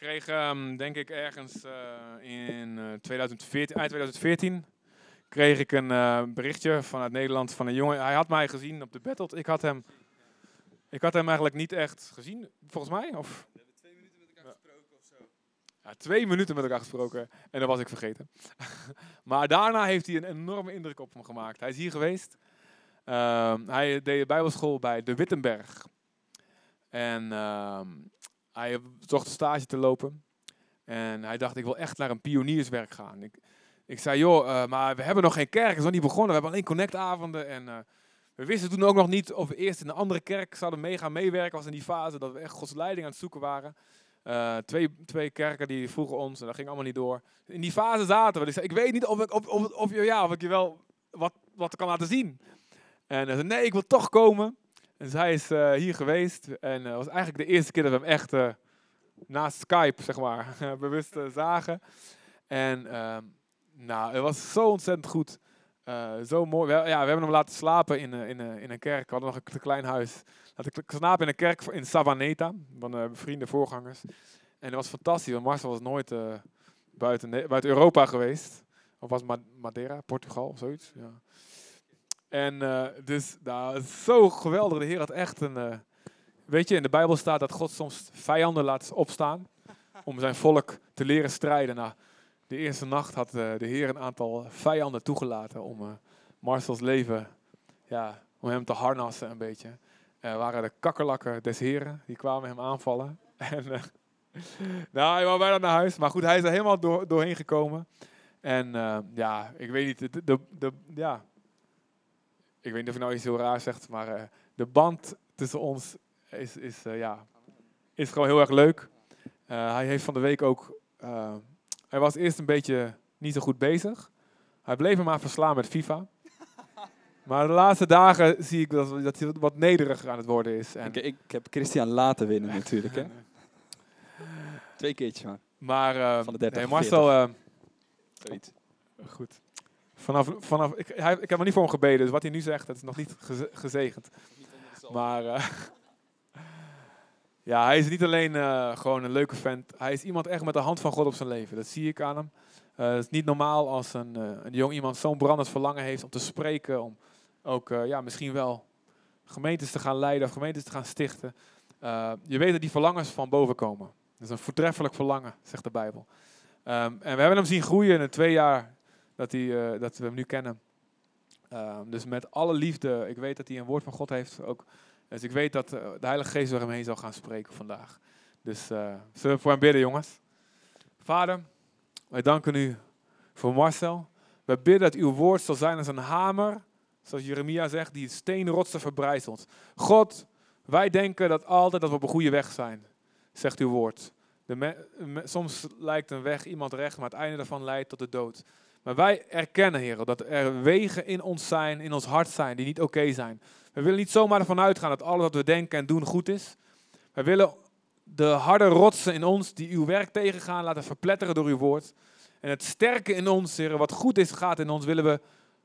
kreeg, ehm, denk ik, ergens eh, in eh 2014, eind 2014 kreeg ik een eh, berichtje vanuit Nederland van een jongen. Hij had mij gezien op de Battle. Ik had hem, ik had hem eigenlijk niet echt gezien, volgens mij. Of, We hebben twee minuten met elkaar Ja. gesproken of zo. ja, twee minuten met elkaar gesproken en dat was ik vergeten. maar daarna heeft hij een enorme indruk op me gemaakt. Hij is hier geweest. Ehm, hij deed bijbelschool bij de Wittenberg. En ehm, hij zocht stage te lopen. En hij dacht, ik wil echt naar een pionierswerk gaan. Ik, ik zei, joh, eh, maar we hebben nog geen kerk. Het is nog niet begonnen. We hebben alleen connectavonden. En eh, we wisten toen ook nog niet of we eerst in een andere kerk zouden mee gaan meewerken. was in die fase dat we echt Gods leiding aan het zoeken waren. Eh, twee, twee kerken die vroegen ons en dat ging allemaal niet door. In die fase zaten we. Dus ik weet niet of ik, of, of, of, ja, of ik je wel wat, wat kan laten zien. En hij zei, nee, ik wil toch komen. En zij is eh, hier geweest. En het was eigenlijk de eerste keer dat we hem echt eh, naast Skype, zeg maar, bewust eh, zagen. En ehm, nou, het was zo ontzettend goed. Eh, zo mooi. We, ja, we hebben hem laten slapen in, eh, in, eh, in een kerk. We hadden nog een klein huis. Laten slapen in een kerk in Savaneta, van eh, vrienden, voorgangers. En dat was fantastisch, want Marcel was nooit eh, buiten, buiten Europa geweest. Of was Ma- Madeira, Portugal of zoiets. Ja. En eh, dus, nou, zo geweldig. De Heer had echt een... eh, weet je, in de Bijbel staat dat God soms vijanden laat opstaan om zijn volk te leren strijden. Nou, de eerste nacht had eh, de Heer een aantal vijanden toegelaten om Marcels leven, ja, om hem te harnassen een beetje. Er waren de kakkerlakken des Heren, die kwamen hem aanvallen. En, nou, hij wou bijna naar huis, maar goed, hij is er helemaal door, doorheen gekomen. En ja, ik weet niet, de, de, de, ja, ik weet niet of ik nou iets heel raar zegt, maar eh, de band tussen ons is, is, eh, ja, is gewoon heel erg leuk. Eh, hij heeft van de week ook, hij was eerst een beetje niet zo goed bezig. Hij bleef hem maar verslaan met FIFA. Maar de laatste dagen zie ik dat, dat hij wat nederiger aan het worden is. En, Ik, ik heb Christian laten winnen natuurlijk. Hè? Twee keertjes maar. maar Van de 30 nee, Marcel, goed. Vanaf, vanaf, ik, hij, ik heb nog niet voor hem gebeden, dus wat hij nu zegt, dat is nog niet geze- gezegend. Maar eh, ja, hij is niet alleen eh, gewoon een leuke vent. Hij is iemand echt met de hand van God op zijn leven. Dat zie ik aan hem. Eh, het is niet normaal als een, een jong iemand zo'n brandend verlangen heeft om te spreken. Om ook ja, misschien wel gemeentes te gaan leiden of gemeentes te gaan stichten. Je weet dat die verlangens van boven komen. Dat is een voortreffelijk verlangen, zegt de Bijbel. Ehm, en we hebben hem zien groeien in de twee jaar dat, hij, eh, dat we hem nu kennen. Ehm, dus met alle liefde, ik weet dat hij een woord van God heeft. Ook, dus ik weet dat eh, de Heilige Geest door hem heen zal gaan spreken vandaag. Dus eh, zullen we voor hem bidden, jongens? Vader, wij danken u voor Marcel. Wij bidden dat uw woord zal zijn als een hamer, zoals Jeremia zegt, die steenrotsen verbrijzelt. God, wij denken dat altijd dat we op een goede weg zijn, zegt uw woord. De soms lijkt een weg iemand recht, maar het einde daarvan leidt tot de dood. Maar wij erkennen, Heer, dat er wegen in ons zijn, in ons hart zijn, die niet oké zijn. We willen niet zomaar ervan uitgaan dat alles wat we denken en doen goed is. Wij willen de harde rotsen in ons die uw werk tegengaan laten verpletteren door uw woord. En het sterke in ons, Heer, wat goed is, gaat in ons, willen we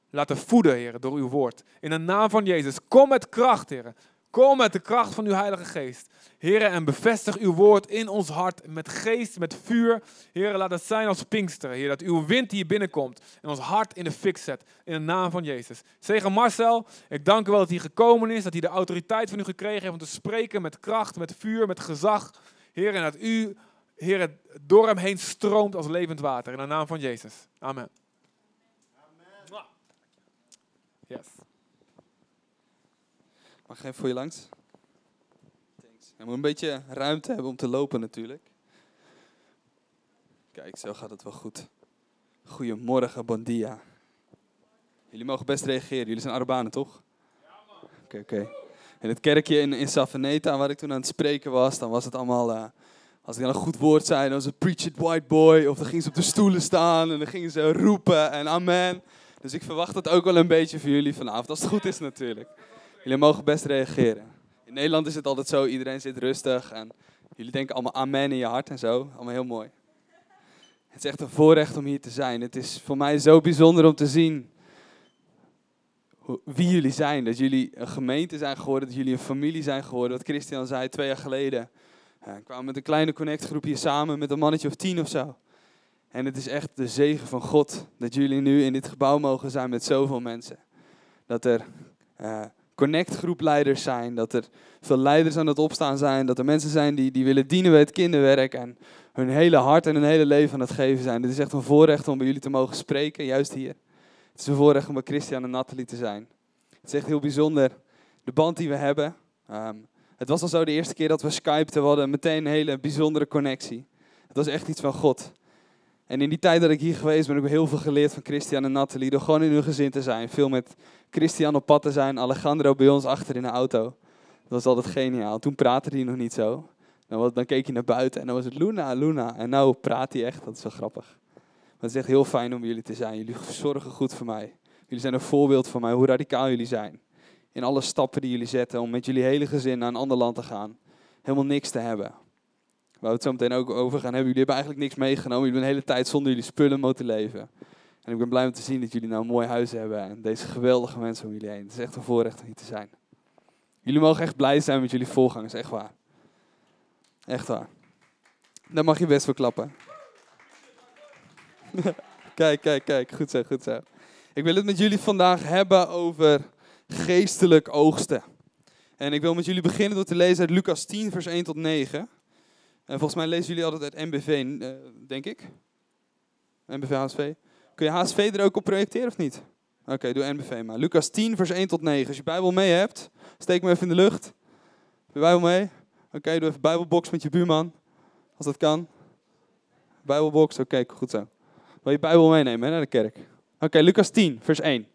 laten voeden, Heer, door uw woord. In de naam van Jezus, kom met kracht, Heer. Kom met de kracht van uw Heilige Geest. Heer, en bevestig uw woord in ons hart met geest, met vuur. Heer, laat het zijn als Pinkster. Heer, dat uw wind hier binnenkomt en ons hart in de fik zet. In de naam van Jezus. Zegen Marcel, ik dank u wel dat hij gekomen is, dat hij de autoriteit van u gekregen heeft om te spreken met kracht, met vuur, met gezag. Heer, en dat u, Heer, door hem heen stroomt als levend water. In de naam van Jezus. Amen. Yes. Mag ik even voor je langs? Thanks. Je moet een beetje ruimte hebben om te lopen natuurlijk. Kijk, zo gaat het wel goed. Goedemorgen, bon dia. Jullie mogen best reageren. Jullie zijn Arabanen, toch? Oké, oké. In het kerkje in, in Savaneta, waar ik toen aan het spreken was, dan was het allemaal... eh, als ik dan een goed woord zei, dan was het preach it white boy. Of dan gingen ze op de stoelen staan en dan gingen ze roepen en amen. Dus ik verwacht dat ook wel een beetje voor jullie vanavond, als het goed is natuurlijk. Jullie mogen best reageren. In Nederland is het altijd zo, iedereen zit rustig en jullie denken allemaal amen in je hart en zo. Allemaal heel mooi. Het is echt een voorrecht om hier te zijn. Het is voor mij zo bijzonder om te zien wie jullie zijn. Dat jullie een gemeente zijn geworden, dat jullie een familie zijn geworden. Wat Christian zei twee jaar geleden. Ja, ik kwam met een kleine connectgroep hier samen met een mannetje of tien of zo. En het is echt de zegen van God dat jullie nu in dit gebouw mogen zijn met zoveel mensen. Dat er uh, connectgroepleiders zijn, dat er veel leiders aan het opstaan zijn, dat er mensen zijn die, die willen dienen bij het kinderwerk en hun hele hart en hun hele leven aan het geven zijn. Het is echt een voorrecht om bij jullie te mogen spreken, juist hier. Het is een voorrecht om bij Christian en Nathalie te zijn. Het is echt heel bijzonder, de band die we hebben. Um, het was al zo de eerste keer dat we skypten, we hadden meteen een hele bijzondere connectie. Het was echt iets van God. En in die tijd dat ik hier geweest ben, heb ik heel veel geleerd van Christian en Nathalie. Door gewoon in hun gezin te zijn. Veel met Christian op pad te zijn. Alejandro bij ons achter in de auto. Dat was altijd geniaal. Toen praatte hij nog niet zo. Dan, keek hij naar buiten en dan was het Luna, Luna. En nu praat hij echt. Dat is wel grappig. Maar het is echt heel fijn om jullie te zijn. Jullie zorgen goed voor mij. Jullie zijn een voorbeeld voor mij, hoe radicaal jullie zijn. In alle stappen die jullie zetten om met jullie hele gezin naar een ander land te gaan. Helemaal niks te hebben. Waar we het zo meteen ook over gaan hebben. Jullie hebben eigenlijk niks meegenomen. Jullie hebben een hele tijd zonder jullie spullen moeten leven. En ik ben blij om te zien dat jullie nou een mooi huis hebben. En deze geweldige mensen om jullie heen. Het is echt een voorrecht om hier te zijn. Jullie mogen echt blij zijn met jullie voorgangers. Echt waar. Echt waar. Daar mag je best voor klappen. kijk, kijk, kijk. Goed zo, goed zo. Ik wil het met jullie vandaag hebben over geestelijk oogsten. En ik wil met jullie beginnen door te lezen uit Lucas 10, vers 1 tot 9. En volgens mij lezen jullie altijd uit MBV, eh, denk ik. MBV HSV. Kun je HSV er ook op projecteren of niet? Oké, doe MBV maar. Lucas 10, vers 1 tot 9. Als je Bijbel mee hebt, steek me even in de lucht. Heb je Bijbel mee? Oké, doe even Bijbelbox met je buurman. Als dat kan. Bijbelbox, oké, goed zo. Wil je Bijbel meenemen hè, naar de kerk? Oké, Lucas 10, vers 1.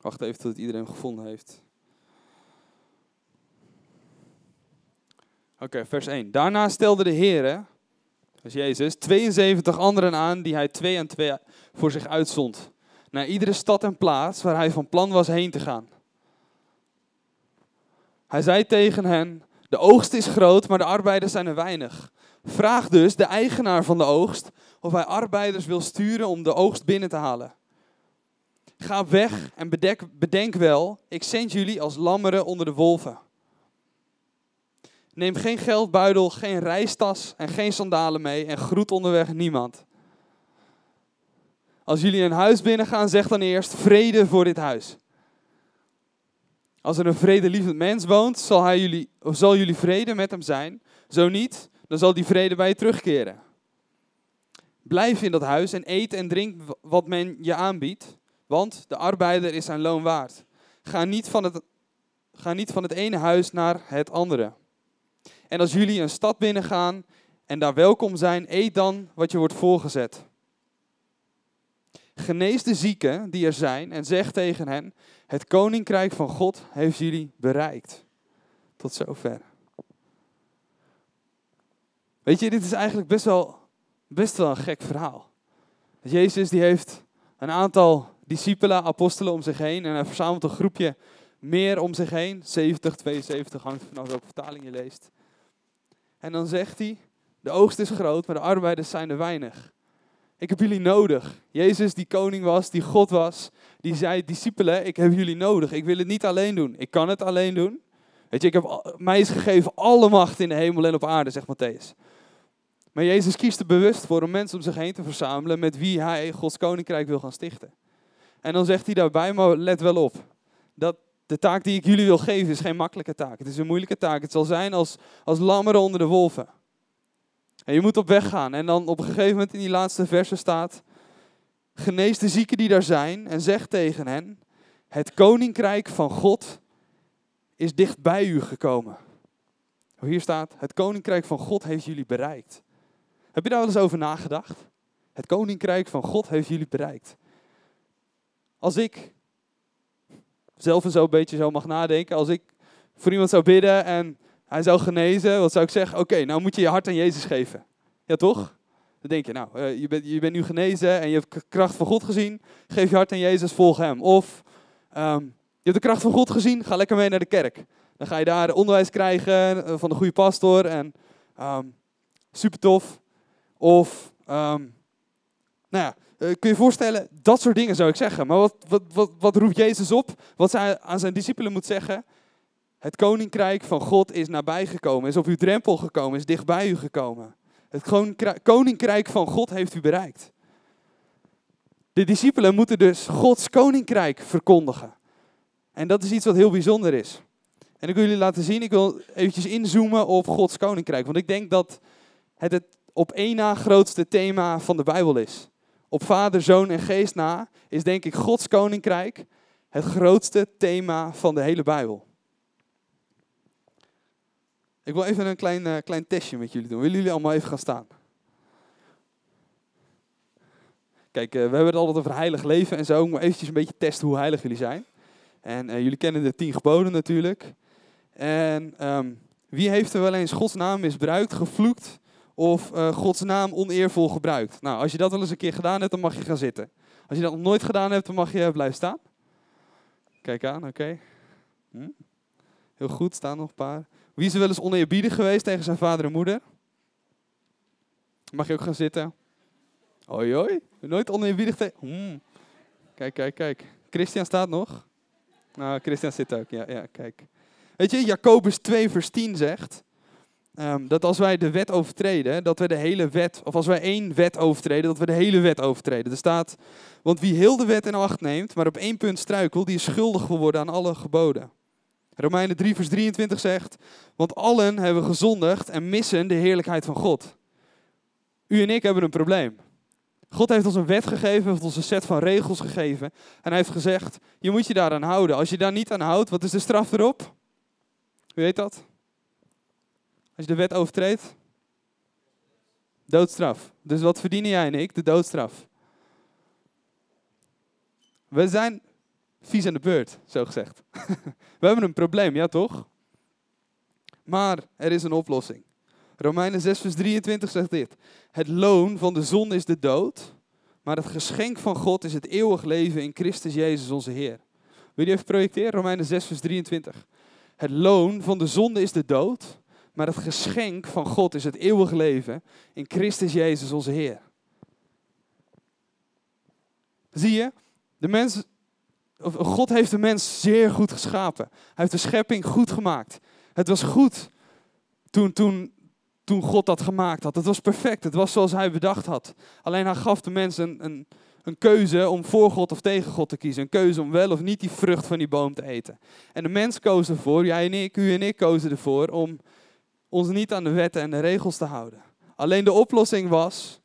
Wacht even tot iedereen gevonden heeft. Oké, vers 1. Daarna stelde de Heer, dus Jezus, 72 anderen aan die hij twee en twee voor zich uitzond. Naar iedere stad en plaats waar hij van plan was heen te gaan. Hij zei tegen hen, de oogst is groot, maar de arbeiders zijn er weinig. Vraag dus de eigenaar van de oogst of hij arbeiders wil sturen om de oogst binnen te halen. Ga weg en bedenk, bedenk wel, ik zend jullie als lammeren onder de wolven. Neem geen geldbuidel, geen reistas en geen sandalen mee en groet onderweg niemand. Als jullie een huis binnengaan, zeg dan eerst vrede voor dit huis. Als er een vredelievend mens woont, zal, hij jullie, of zal jullie vrede met hem zijn. Zo niet, dan zal die vrede bij je terugkeren. Blijf in dat huis en eet en drink wat men je aanbiedt want de arbeider is zijn loon waard. Ga niet van het, ga niet van het ene huis naar het andere. En als jullie een stad binnengaan en daar welkom zijn, eet dan wat je wordt voorgezet. Genees de zieken die er zijn en zeg tegen hen: Het koninkrijk van God heeft jullie bereikt. Tot zover. Weet je, dit is eigenlijk best wel, best wel een gek verhaal. Jezus die heeft een aantal discipelen, apostelen om zich heen. En hij verzamelt een groepje meer om zich heen. 70, 72, hangt vanaf welke vertaling je leest. En dan zegt hij, de oogst is groot, maar de arbeiders zijn er weinig. Ik heb jullie nodig. Jezus die koning was, die God was, die zei, discipelen, ik heb jullie nodig. Ik wil het niet alleen doen. Ik kan het alleen doen. Weet je, ik heb, mij is gegeven alle macht in de hemel en op aarde, zegt Matthäus. Maar Jezus kiest er bewust voor om mensen om zich heen te verzamelen met wie hij Gods koninkrijk wil gaan stichten. En dan zegt hij daarbij, maar let wel op. Dat de taak die ik jullie wil geven is geen makkelijke taak. Het is een moeilijke taak. Het zal zijn als, als lammeren onder de wolven. En je moet op weg gaan. En dan op een gegeven moment in die laatste verse staat... Genees de zieken die daar zijn en zeg tegen hen... Het koninkrijk van God is dicht bij u gekomen. Hier staat, het koninkrijk van God heeft jullie bereikt. Heb je daar wel eens over nagedacht? Het koninkrijk van God heeft jullie bereikt. Als ik zelf en zo een beetje zo mag nadenken, als ik voor iemand zou bidden en hij zou genezen, wat zou ik zeggen? Oké, nou moet je je hart aan Jezus geven. Ja, toch? Dan denk je, nou, uh, je, bent, je bent nu genezen en je hebt kracht van God gezien. Geef je hart aan Jezus, volg hem. Of um, je hebt de kracht van God gezien, ga lekker mee naar de kerk. Dan ga je daar onderwijs krijgen eh, van de goede pastor en um, super tof. Of, um, nou ja, kun je je voorstellen, dat soort dingen zou ik zeggen. Maar wat, wat, wat, wat roept Jezus op? Wat zij aan zijn discipelen moet zeggen? Het koninkrijk van God is nabijgekomen, is op uw drempel gekomen, is dichtbij u gekomen. Het koninkrijk van God heeft u bereikt. De discipelen moeten dus Gods koninkrijk verkondigen. En dat is iets wat heel bijzonder is. En ik wil jullie laten zien, ik wil eventjes inzoomen op Gods koninkrijk. Want ik denk dat het het op één na grootste thema van de Bijbel is. Op Vader, Zoon en Geest na is denk ik Gods koninkrijk het grootste thema van de hele Bijbel. Ik wil even een klein, uh, klein testje met jullie doen. Willen jullie allemaal even gaan staan? Kijk, uh, we hebben het altijd over heilig leven en zo. Moet eventjes een beetje testen hoe heilig jullie zijn. En uh, jullie kennen de tien geboden natuurlijk. En um, wie heeft er wel eens Gods naam misbruikt, gevloekt of Gods naam oneervol gebruikt? Nou, als je dat wel eens een keer gedaan hebt, dan mag je gaan zitten. Als je dat nog nooit gedaan hebt, dan mag je blijven staan. Kijk aan, oké. Hm? Heel goed, staan nog een paar. Wie is er wel eens oneerbiedig geweest tegen zijn vader en moeder? Mag je ook gaan zitten? Hoi, nooit oneerbiedig tegen... Hmm. Kijk, kijk, kijk. Christian staat nog. Nou, Christian zit ook, ja, ja, kijk. Weet je, Jacobus 2 vers 10 zegt... Um, dat als wij de wet overtreden, dat we de hele wet, of als wij één wet overtreden, dat we de hele wet overtreden. Er staat, want wie heel de wet in acht neemt, maar op één punt struikelt, die is schuldig geworden aan alle geboden. Romeinen 3, vers 23 zegt, want allen hebben gezondigd en missen de heerlijkheid van God. U en ik hebben een probleem. God heeft ons een wet gegeven, heeft ons een set van regels gegeven. En hij heeft gezegd, je moet je daaraan houden. Als je daar niet aan houdt, wat is de straf erop? Wie weet dat? Als je de wet overtreedt? Doodstraf. Dus wat verdienen jij en ik? De doodstraf. We zijn vies aan de beurt, zo gezegd. We hebben een probleem, ja toch? Maar er is een oplossing. Romeinen 6, vers 23 zegt dit. Het loon van de zon is de dood, maar het geschenk van God is het eeuwig leven in Christus Jezus onze Heer. Wil je even projecteren? Romeinen 6, vers 23. Het loon van de zonde is de dood, maar het geschenk van God is het eeuwig leven in Christus Jezus onze Heer. Zie je? De mens God heeft de mens zeer goed geschapen. Hij heeft de schepping goed gemaakt. Het was goed toen, toen, toen God dat gemaakt had. Het was perfect. Het was zoals hij bedacht had. Alleen hij gaf de mens een, een, een keuze om voor God of tegen God te kiezen. Een keuze om wel of niet die vrucht van die boom te eten. En de mens koos ervoor, jij en ik, u en ik kozen ervoor om ons niet aan de wetten en de regels te houden. Alleen de oplossing was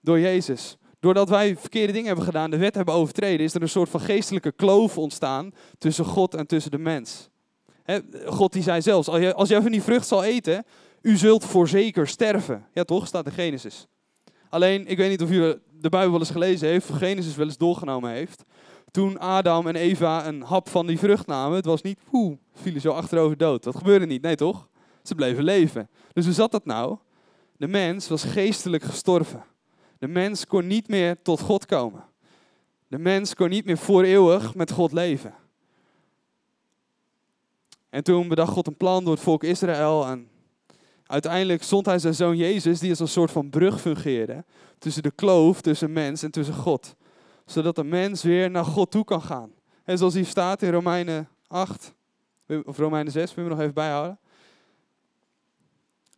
door Jezus doordat wij verkeerde dingen hebben gedaan, de wet hebben overtreden, is er een soort van geestelijke kloof ontstaan tussen God en tussen de mens. God die zei zelfs, als jij van die vrucht zal eten, u zult voorzeker sterven. Ja toch, staat in Genesis. Alleen, ik weet niet of u de Bijbel wel eens gelezen heeft, of Genesis wel eens doorgenomen heeft. Toen Adam en Eva een hap van die vrucht namen, het was niet, poeh, vielen zo achterover dood. Dat gebeurde niet, nee toch? Ze bleven leven. Dus hoe zat dat nou? De mens was geestelijk gestorven. De mens kon niet meer tot God komen. De mens kon niet meer voor eeuwig met God leven. En toen bedacht God een plan door het volk Israël. En uiteindelijk zond hij zijn zoon Jezus, die als een soort van brug fungeerde. Tussen de kloof tussen mens en tussen God. Zodat de mens weer naar God toe kan gaan. En zoals hier staat in Romeinen 8, of Romeinen 6, wil je nog even bijhouden.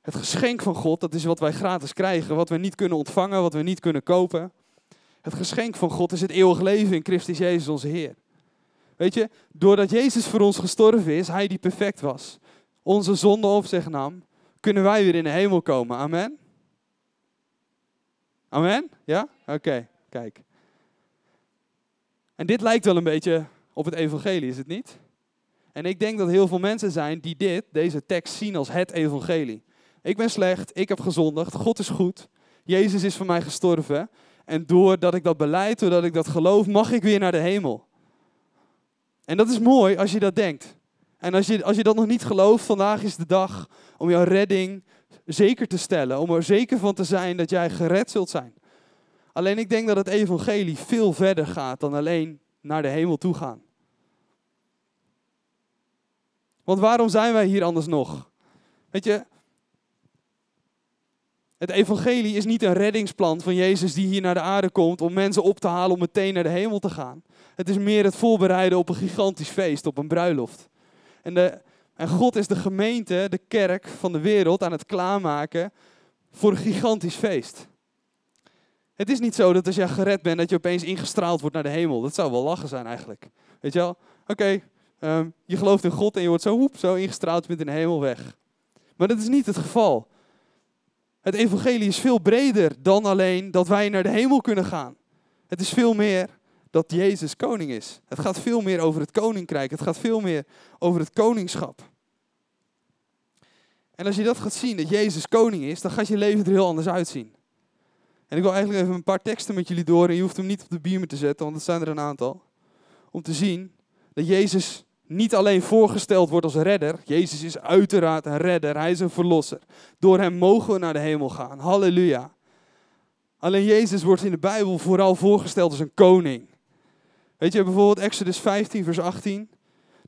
Het geschenk van God, dat is wat wij gratis krijgen, wat we niet kunnen ontvangen, wat we niet kunnen kopen. Het geschenk van God is het eeuwig leven in Christus Jezus onze Heer. Weet je, doordat Jezus voor ons gestorven is, Hij die perfect was, onze zonde op zich nam, kunnen wij weer in de hemel komen. Amen? Amen? Ja? Oké, kijk. En dit lijkt wel een beetje op het evangelie, is het niet? En ik denk dat heel veel mensen zijn die dit, deze tekst zien als het evangelie. Ik ben slecht, ik heb gezondigd, God is goed. Jezus is voor mij gestorven. En doordat ik dat beleid, doordat ik dat geloof, mag ik weer naar de hemel. En dat is mooi als je dat denkt. En als je, als je dat nog niet gelooft, vandaag is de dag om jouw redding zeker te stellen. Om er zeker van te zijn dat jij gered zult zijn. Alleen ik denk dat het evangelie veel verder gaat dan alleen naar de hemel toe gaan. Want waarom zijn wij hier anders nog? Weet je, Het evangelie is niet een reddingsplan van Jezus die hier naar de aarde komt om mensen op te halen om meteen naar de hemel te gaan. Het is meer het voorbereiden op een gigantisch feest, op een bruiloft. En, de, en God is de gemeente, de kerk van de wereld aan het klaarmaken voor een gigantisch feest. Het is niet zo dat als jij gered bent, dat je opeens ingestraald wordt naar de hemel. Dat zou wel lachen zijn eigenlijk. Weet je wel? Oké, ehm, je gelooft in God en je wordt zo, hoep, zo ingestraald, in de hemel weg. Maar dat is niet het geval. Het evangelie is veel breder dan alleen dat wij naar de hemel kunnen gaan. Het is veel meer dat Jezus koning is. Het gaat veel meer over het koninkrijk. Het gaat veel meer over het koningschap. En als je dat gaat zien, dat Jezus koning is, dan gaat je leven er heel anders uitzien. En ik wil eigenlijk even een paar teksten met jullie door. En je hoeft hem niet op de beamer te zetten, want het zijn er een aantal. Om te zien dat Jezus niet alleen voorgesteld wordt als redder. Jezus is uiteraard een redder. Hij is een verlosser. Door hem mogen we naar de hemel gaan. Halleluja. Alleen Jezus wordt in de Bijbel vooral voorgesteld als een koning. Weet je, bijvoorbeeld Exodus 15, vers 18.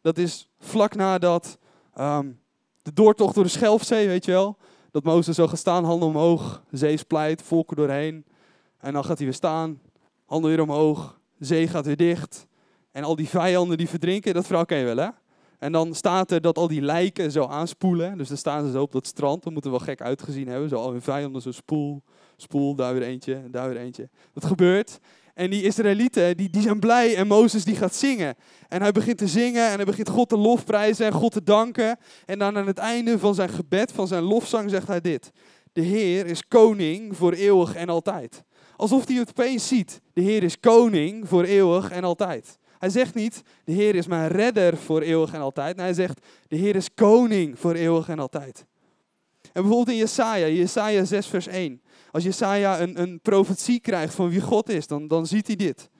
Dat is vlak nadat um, de doortocht door de Schelfzee, weet je wel. Dat Mozes zo gaat staan, handen omhoog, zee splijt, volken doorheen. En dan gaat hij weer staan, handen weer omhoog, zee gaat weer dicht. En al die vijanden die verdrinken, dat verhaal ken je wel hè? En dan staat er dat al die lijken zo aanspoelen. Dus dan staan ze zo op dat strand. Dat moet er wel gek uitgezien hebben. Zo al hun vijanden zo spoel, spoel, daar weer eentje, daar weer eentje. Dat gebeurt. En die Israëlieten, die, die zijn blij en Mozes die gaat zingen. En hij begint te zingen en hij begint God te lofprijzen en God te danken. En dan aan het einde van zijn gebed, van zijn lofzang, zegt hij dit. De Heer is koning voor eeuwig en altijd. Alsof hij het opeens ziet. De Heer is koning voor eeuwig en altijd. Hij zegt niet, de Heer is mijn redder voor eeuwig en altijd. Nee, hij zegt, de Heer is koning voor eeuwig en altijd. En bijvoorbeeld in Jesaja, Jesaja 6 vers 1. Als Jesaja een, een profetie krijgt van wie God is, dan, dan ziet hij dit.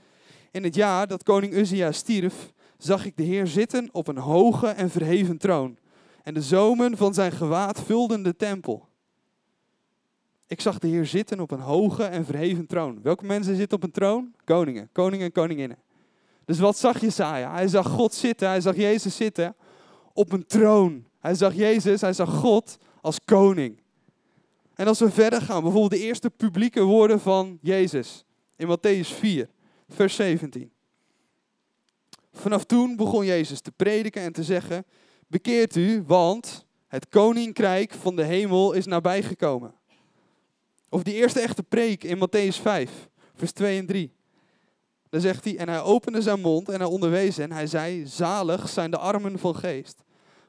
In het jaar dat koning Uzia stierf, zag ik de Heer zitten op een hoge en verheven troon. En de zomen van zijn gewaad vulden de tempel. Ik zag de Heer zitten op een hoge en verheven troon. Welke mensen zitten op een troon? Koningen, koningen en koninginnen. Dus wat zag Jesaja? Hij zag God zitten, hij zag Jezus zitten op een troon. Hij zag Jezus, hij zag God als koning. En als we verder gaan, bijvoorbeeld de eerste publieke woorden van Jezus in Matthäus 4, vers 17. Vanaf toen begon Jezus te prediken en te zeggen: Bekeert u, want het koninkrijk van de hemel is nabijgekomen. Of die eerste echte preek in Matthäus 5, vers 2 en 3. Dan zegt hij, en hij opende zijn mond en hij onderwees hen. Hij zei, zalig zijn de armen van geest,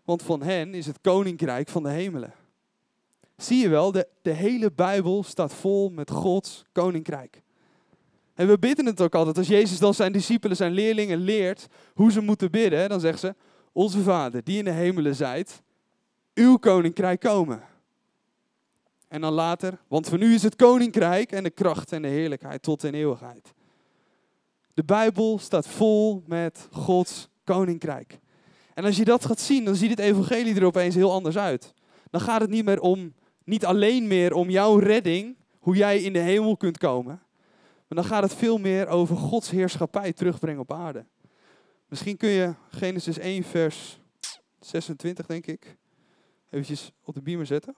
want van hen is het koninkrijk van de hemelen. Zie je wel, de, de hele Bijbel staat vol met Gods koninkrijk. En we bidden het ook altijd. Als Jezus dan zijn discipelen, zijn leerlingen leert hoe ze moeten bidden, dan zegt ze, onze Vader die in de hemelen zijt, uw koninkrijk komen. En dan later, want van u is het koninkrijk en de kracht en de heerlijkheid tot in eeuwigheid. De Bijbel staat vol met Gods koninkrijk. En als je dat gaat zien, dan ziet het evangelie er opeens heel anders uit. Dan gaat het niet meer om, niet alleen meer om jouw redding, hoe jij in de hemel kunt komen. Maar dan gaat het veel meer over Gods heerschappij terugbrengen op aarde. Misschien kun je Genesis 1 vers 26 denk ik, eventjes op de beamer zetten.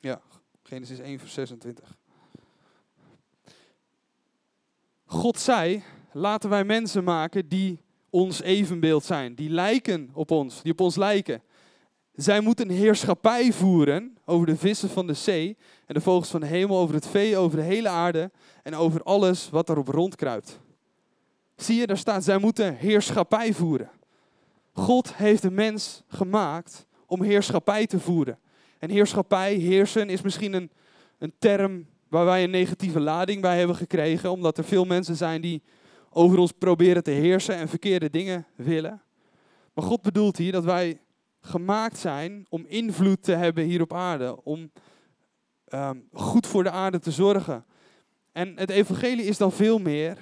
Ja, Genesis 1 vers 26. God zei, laten wij mensen maken die ons evenbeeld zijn, die lijken op ons, die op ons lijken. Zij moeten heerschappij voeren over de vissen van de zee en de vogels van de hemel, over het vee, over de hele aarde en over alles wat erop rondkruipt. Zie je, daar staat, zij moeten heerschappij voeren. God heeft de mens gemaakt om heerschappij te voeren. En heerschappij, heersen, is misschien een, een term waar wij een negatieve lading bij hebben gekregen, omdat er veel mensen zijn die over ons proberen te heersen en verkeerde dingen willen. Maar God bedoelt hier dat wij gemaakt zijn om invloed te hebben hier op aarde, om um, goed voor de aarde te zorgen. En het evangelie is dan veel meer.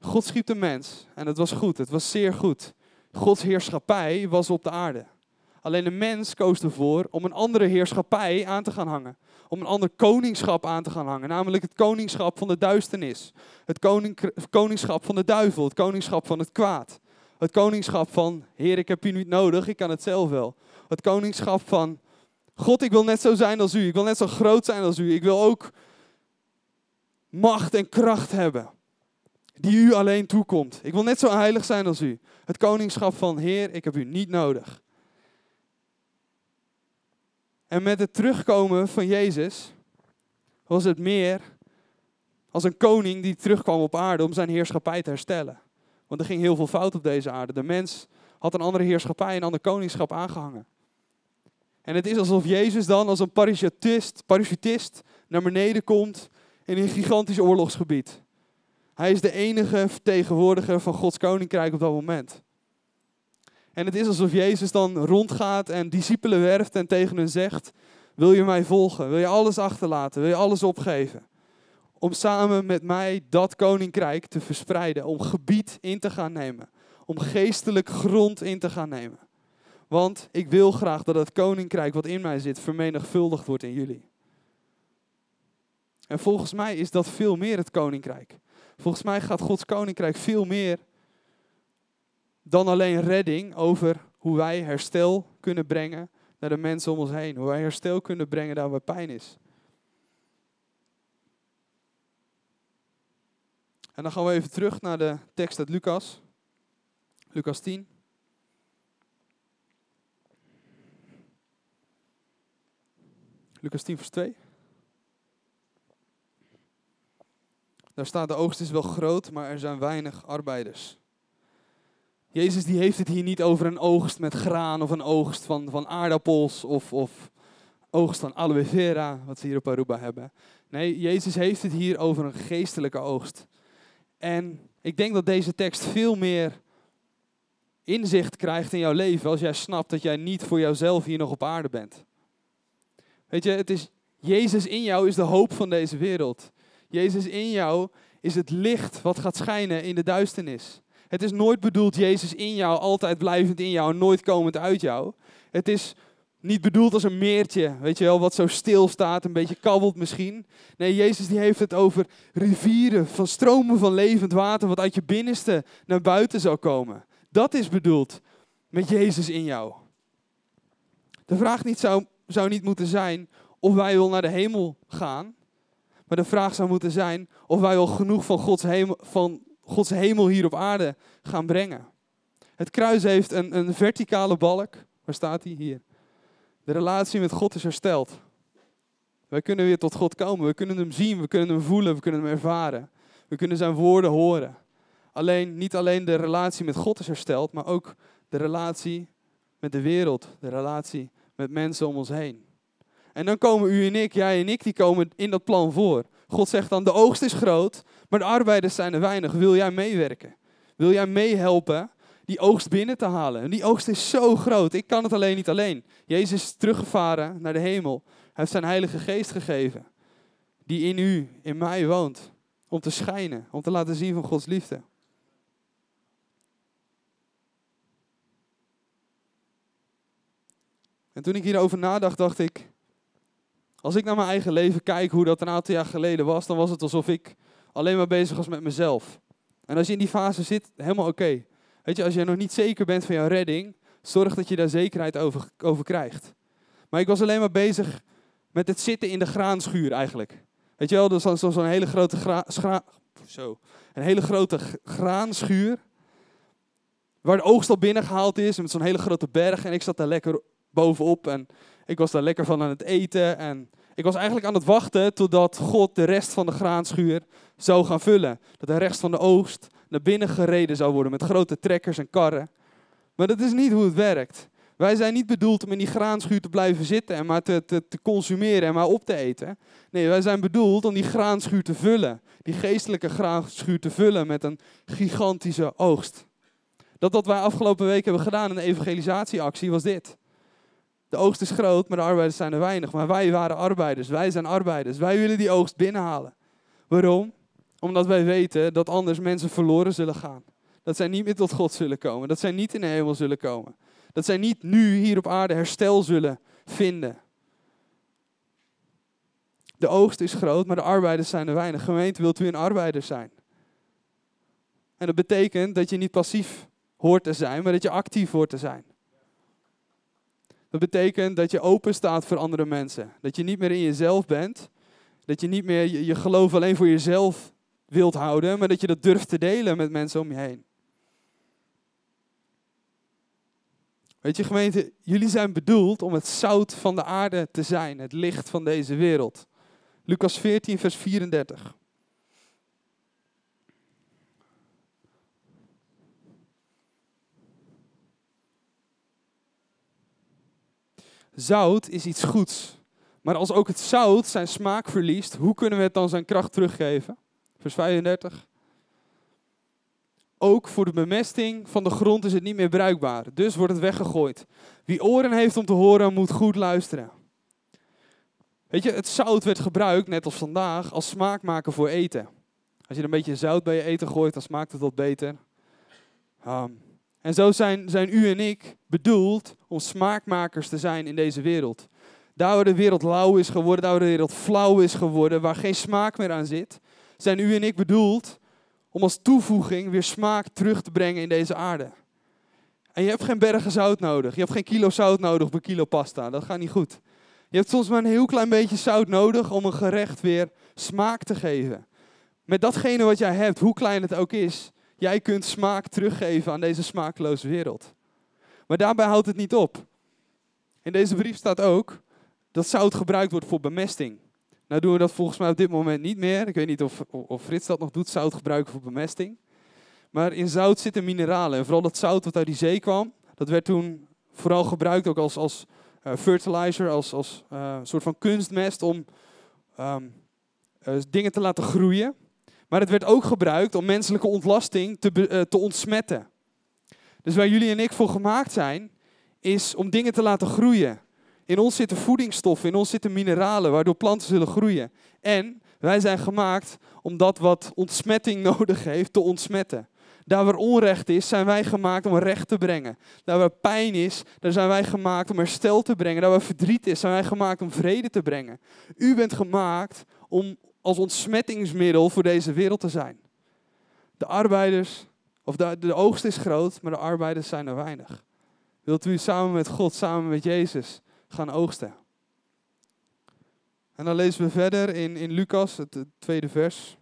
God schiep de mens en het was goed, het was zeer goed. Gods heerschappij was op de aarde. Alleen de mens koos ervoor om een andere heerschappij aan te gaan hangen om een ander koningschap aan te gaan hangen. Namelijk het koningschap van de duisternis. Het koningschap van de duivel. Het koningschap van het kwaad. Het koningschap van, Heer, ik heb u niet nodig, ik kan het zelf wel. Het koningschap van God, ik wil net zo zijn als u. Ik wil net zo groot zijn als u. Ik wil ook macht en kracht hebben. Die u alleen toekomt. Ik wil net zo heilig zijn als u. Het koningschap van Heer, ik heb u niet nodig. En met het terugkomen van Jezus was het meer als een koning die terugkwam op aarde om zijn heerschappij te herstellen. Want er ging heel veel fout op deze aarde. De mens had een andere heerschappij, een ander koningschap aangehangen. En het is alsof Jezus dan als een parachutist, parachutist naar beneden komt in een gigantisch oorlogsgebied. Hij is de enige vertegenwoordiger van Gods koninkrijk op dat moment. En het is alsof Jezus dan rondgaat en discipelen werft en tegen hen zegt: Wil je mij volgen? Wil je alles achterlaten? Wil je alles opgeven? Om samen met mij dat koninkrijk te verspreiden, om gebied in te gaan nemen, om geestelijk grond in te gaan nemen. Want ik wil graag dat het koninkrijk wat in mij zit vermenigvuldigd wordt in jullie. En volgens mij is dat veel meer het koninkrijk. Volgens mij gaat Gods koninkrijk veel meer dan alleen redding over hoe wij herstel kunnen brengen naar de mensen om ons heen. Hoe wij herstel kunnen brengen daar waar pijn is. En dan gaan we even terug naar de tekst uit Lucas. Lucas 10. Lucas 10 vers 2. Daar staat de oogst is wel groot, maar er zijn weinig arbeiders. Jezus die heeft het hier niet over een oogst met graan of een oogst van, van aardappels of, of oogst van aloe vera, wat ze hier op Aruba hebben. Nee, Jezus heeft het hier over een geestelijke oogst. En ik denk dat deze tekst veel meer inzicht krijgt in jouw leven als jij snapt dat jij niet voor jouzelf hier nog op aarde bent. Weet je, het is Jezus in jou is de hoop van deze wereld. Jezus in jou is het licht wat gaat schijnen in de duisternis. Het is nooit bedoeld Jezus in jou, altijd blijvend in jou, nooit komend uit jou. Het is niet bedoeld als een meertje, weet je wel, wat zo stil staat, een beetje kabbelt misschien. Nee, Jezus die heeft het over rivieren van stromen van levend water, wat uit je binnenste naar buiten zou komen. Dat is bedoeld met Jezus in jou. De vraag niet zou, zou niet moeten zijn of wij wil naar de hemel gaan, maar de vraag zou moeten zijn of wij wel genoeg van Gods hemel, van Gods hemel hier op aarde gaan brengen. Het kruis heeft een, een verticale balk. Waar staat hij? Hier. De relatie met God is hersteld. Wij kunnen weer tot God komen. We kunnen hem zien, we kunnen hem voelen, we kunnen hem ervaren. We kunnen zijn woorden horen. Alleen, niet alleen de relatie met God is hersteld, maar ook de relatie met de wereld. De relatie met mensen om ons heen. En dan komen u en ik, jij en ik, die komen in dat plan voor. God zegt dan, de oogst is groot, maar de arbeiders zijn er weinig. Wil jij meewerken? Wil jij meehelpen die oogst binnen te halen? En die oogst is zo groot, ik kan het alleen niet alleen. Jezus is teruggevaren naar de hemel. Hij heeft zijn heilige geest gegeven, die in u, in mij woont. Om te schijnen, om te laten zien van Gods liefde. En toen ik hierover nadacht, dacht ik, als ik naar mijn eigen leven kijk, hoe dat een aantal jaar geleden was, dan was het alsof ik alleen maar bezig was met mezelf. En als je in die fase zit, helemaal oké. Weet je, als je nog niet zeker bent van jouw redding, zorg dat je daar zekerheid over, over krijgt. Maar ik was alleen maar bezig met het zitten in de graanschuur eigenlijk. Weet je wel, dat is zo'n hele grote gra, schra, zo, een hele grote graanschuur. Waar de oogst al binnengehaald is, met zo'n hele grote berg. En ik zat daar lekker bovenop en ik was daar lekker van aan het eten. En ik was eigenlijk aan het wachten totdat God de rest van de graanschuur zou gaan vullen. Dat de rest van de oogst naar binnen gereden zou worden met grote trekkers en karren. Maar dat is niet hoe het werkt. Wij zijn niet bedoeld om in die graanschuur te blijven zitten en maar te, te, te consumeren en maar op te eten. Nee, wij zijn bedoeld om die graanschuur te vullen. Die geestelijke graanschuur te vullen met een gigantische oogst. Dat wat wij afgelopen week hebben gedaan in de evangelisatieactie was dit. De oogst is groot, maar de arbeiders zijn er weinig. Maar wij waren arbeiders, wij zijn arbeiders. Wij willen die oogst binnenhalen. Waarom? Omdat wij weten dat anders mensen verloren zullen gaan. Dat zij niet meer tot God zullen komen. Dat zij niet in de hemel zullen komen. Dat zij niet nu hier op aarde herstel zullen vinden. De oogst is groot, maar de arbeiders zijn er weinig. Gemeente, wilt u een arbeider zijn? En dat betekent dat je niet passief hoort te zijn, maar dat je actief hoort te zijn. Dat betekent dat je open staat voor andere mensen. Dat je niet meer in jezelf bent. Dat je niet meer je, je geloof alleen voor jezelf wilt houden, maar dat je dat durft te delen met mensen om je heen. Weet je gemeente, jullie zijn bedoeld om het zout van de aarde te zijn, het licht van deze wereld. Lucas 14, vers 34. Zout is iets goeds. Maar als ook het zout zijn smaak verliest, hoe kunnen we het dan zijn kracht teruggeven? Vers 35. Ook voor de bemesting van de grond is het niet meer bruikbaar. Dus wordt het weggegooid. Wie oren heeft om te horen, moet goed luisteren. Weet je, het zout werd gebruikt, net als vandaag, als smaakmaker voor eten. Als je een beetje zout bij je eten gooit, dan smaakt het wat beter. Um, en zo zijn, zijn u en ik bedoeld om smaakmakers te zijn in deze wereld. Daar waar de wereld lauw is geworden, daar waar de wereld flauw is geworden, waar geen smaak meer aan zit, zijn u en ik bedoeld om als toevoeging weer smaak terug te brengen in deze aarde. En je hebt geen bergen zout nodig. Je hebt geen kilo zout nodig per kilo pasta. Dat gaat niet goed. Je hebt soms maar een heel klein beetje zout nodig om een gerecht weer smaak te geven. Met datgene wat jij hebt, hoe klein het ook is, jij kunt smaak teruggeven aan deze smakeloze wereld. Maar daarbij houdt het niet op. In deze brief staat ook dat zout gebruikt wordt voor bemesting. Nou doen we dat volgens mij op dit moment niet meer. Ik weet niet of, of Frits dat nog doet, zout gebruiken voor bemesting. Maar in zout zitten mineralen. En vooral dat zout wat uit die zee kwam, dat werd toen vooral gebruikt ook als, als uh, fertilizer, als, als uh, soort van kunstmest om um, uh, dingen te laten groeien. Maar het werd ook gebruikt om menselijke ontlasting te, te ontsmetten. Dus waar jullie en ik voor gemaakt zijn, is om dingen te laten groeien. In ons zitten voedingsstoffen, in ons zitten mineralen, waardoor planten zullen groeien. En wij zijn gemaakt om dat wat ontsmetting nodig heeft, te ontsmetten. Daar waar onrecht is, zijn wij gemaakt om recht te brengen. Daar waar pijn is, daar zijn wij gemaakt om herstel te brengen. Daar waar verdriet is, zijn wij gemaakt om vrede te brengen. U bent gemaakt om als ontsmettingsmiddel voor deze wereld te zijn. De arbeiders, of de, de oogst is groot, maar de arbeiders zijn er weinig. Wilt u samen met God, samen met Jezus, gaan oogsten. En dan lezen we verder in, in Lucas, het, tweede vers.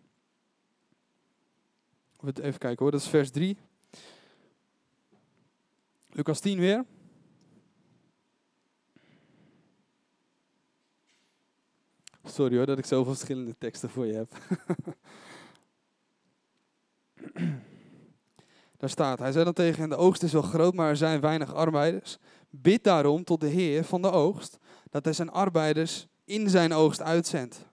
Even kijken hoor, dat is vers 3. Lucas 10 weer. Sorry hoor dat ik zoveel verschillende teksten voor je heb. Daar staat, hij zei dan tegen de oogst is wel groot, maar er zijn weinig arbeiders. Bid daarom tot de Heer van de oogst, dat hij zijn arbeiders in zijn oogst uitzendt.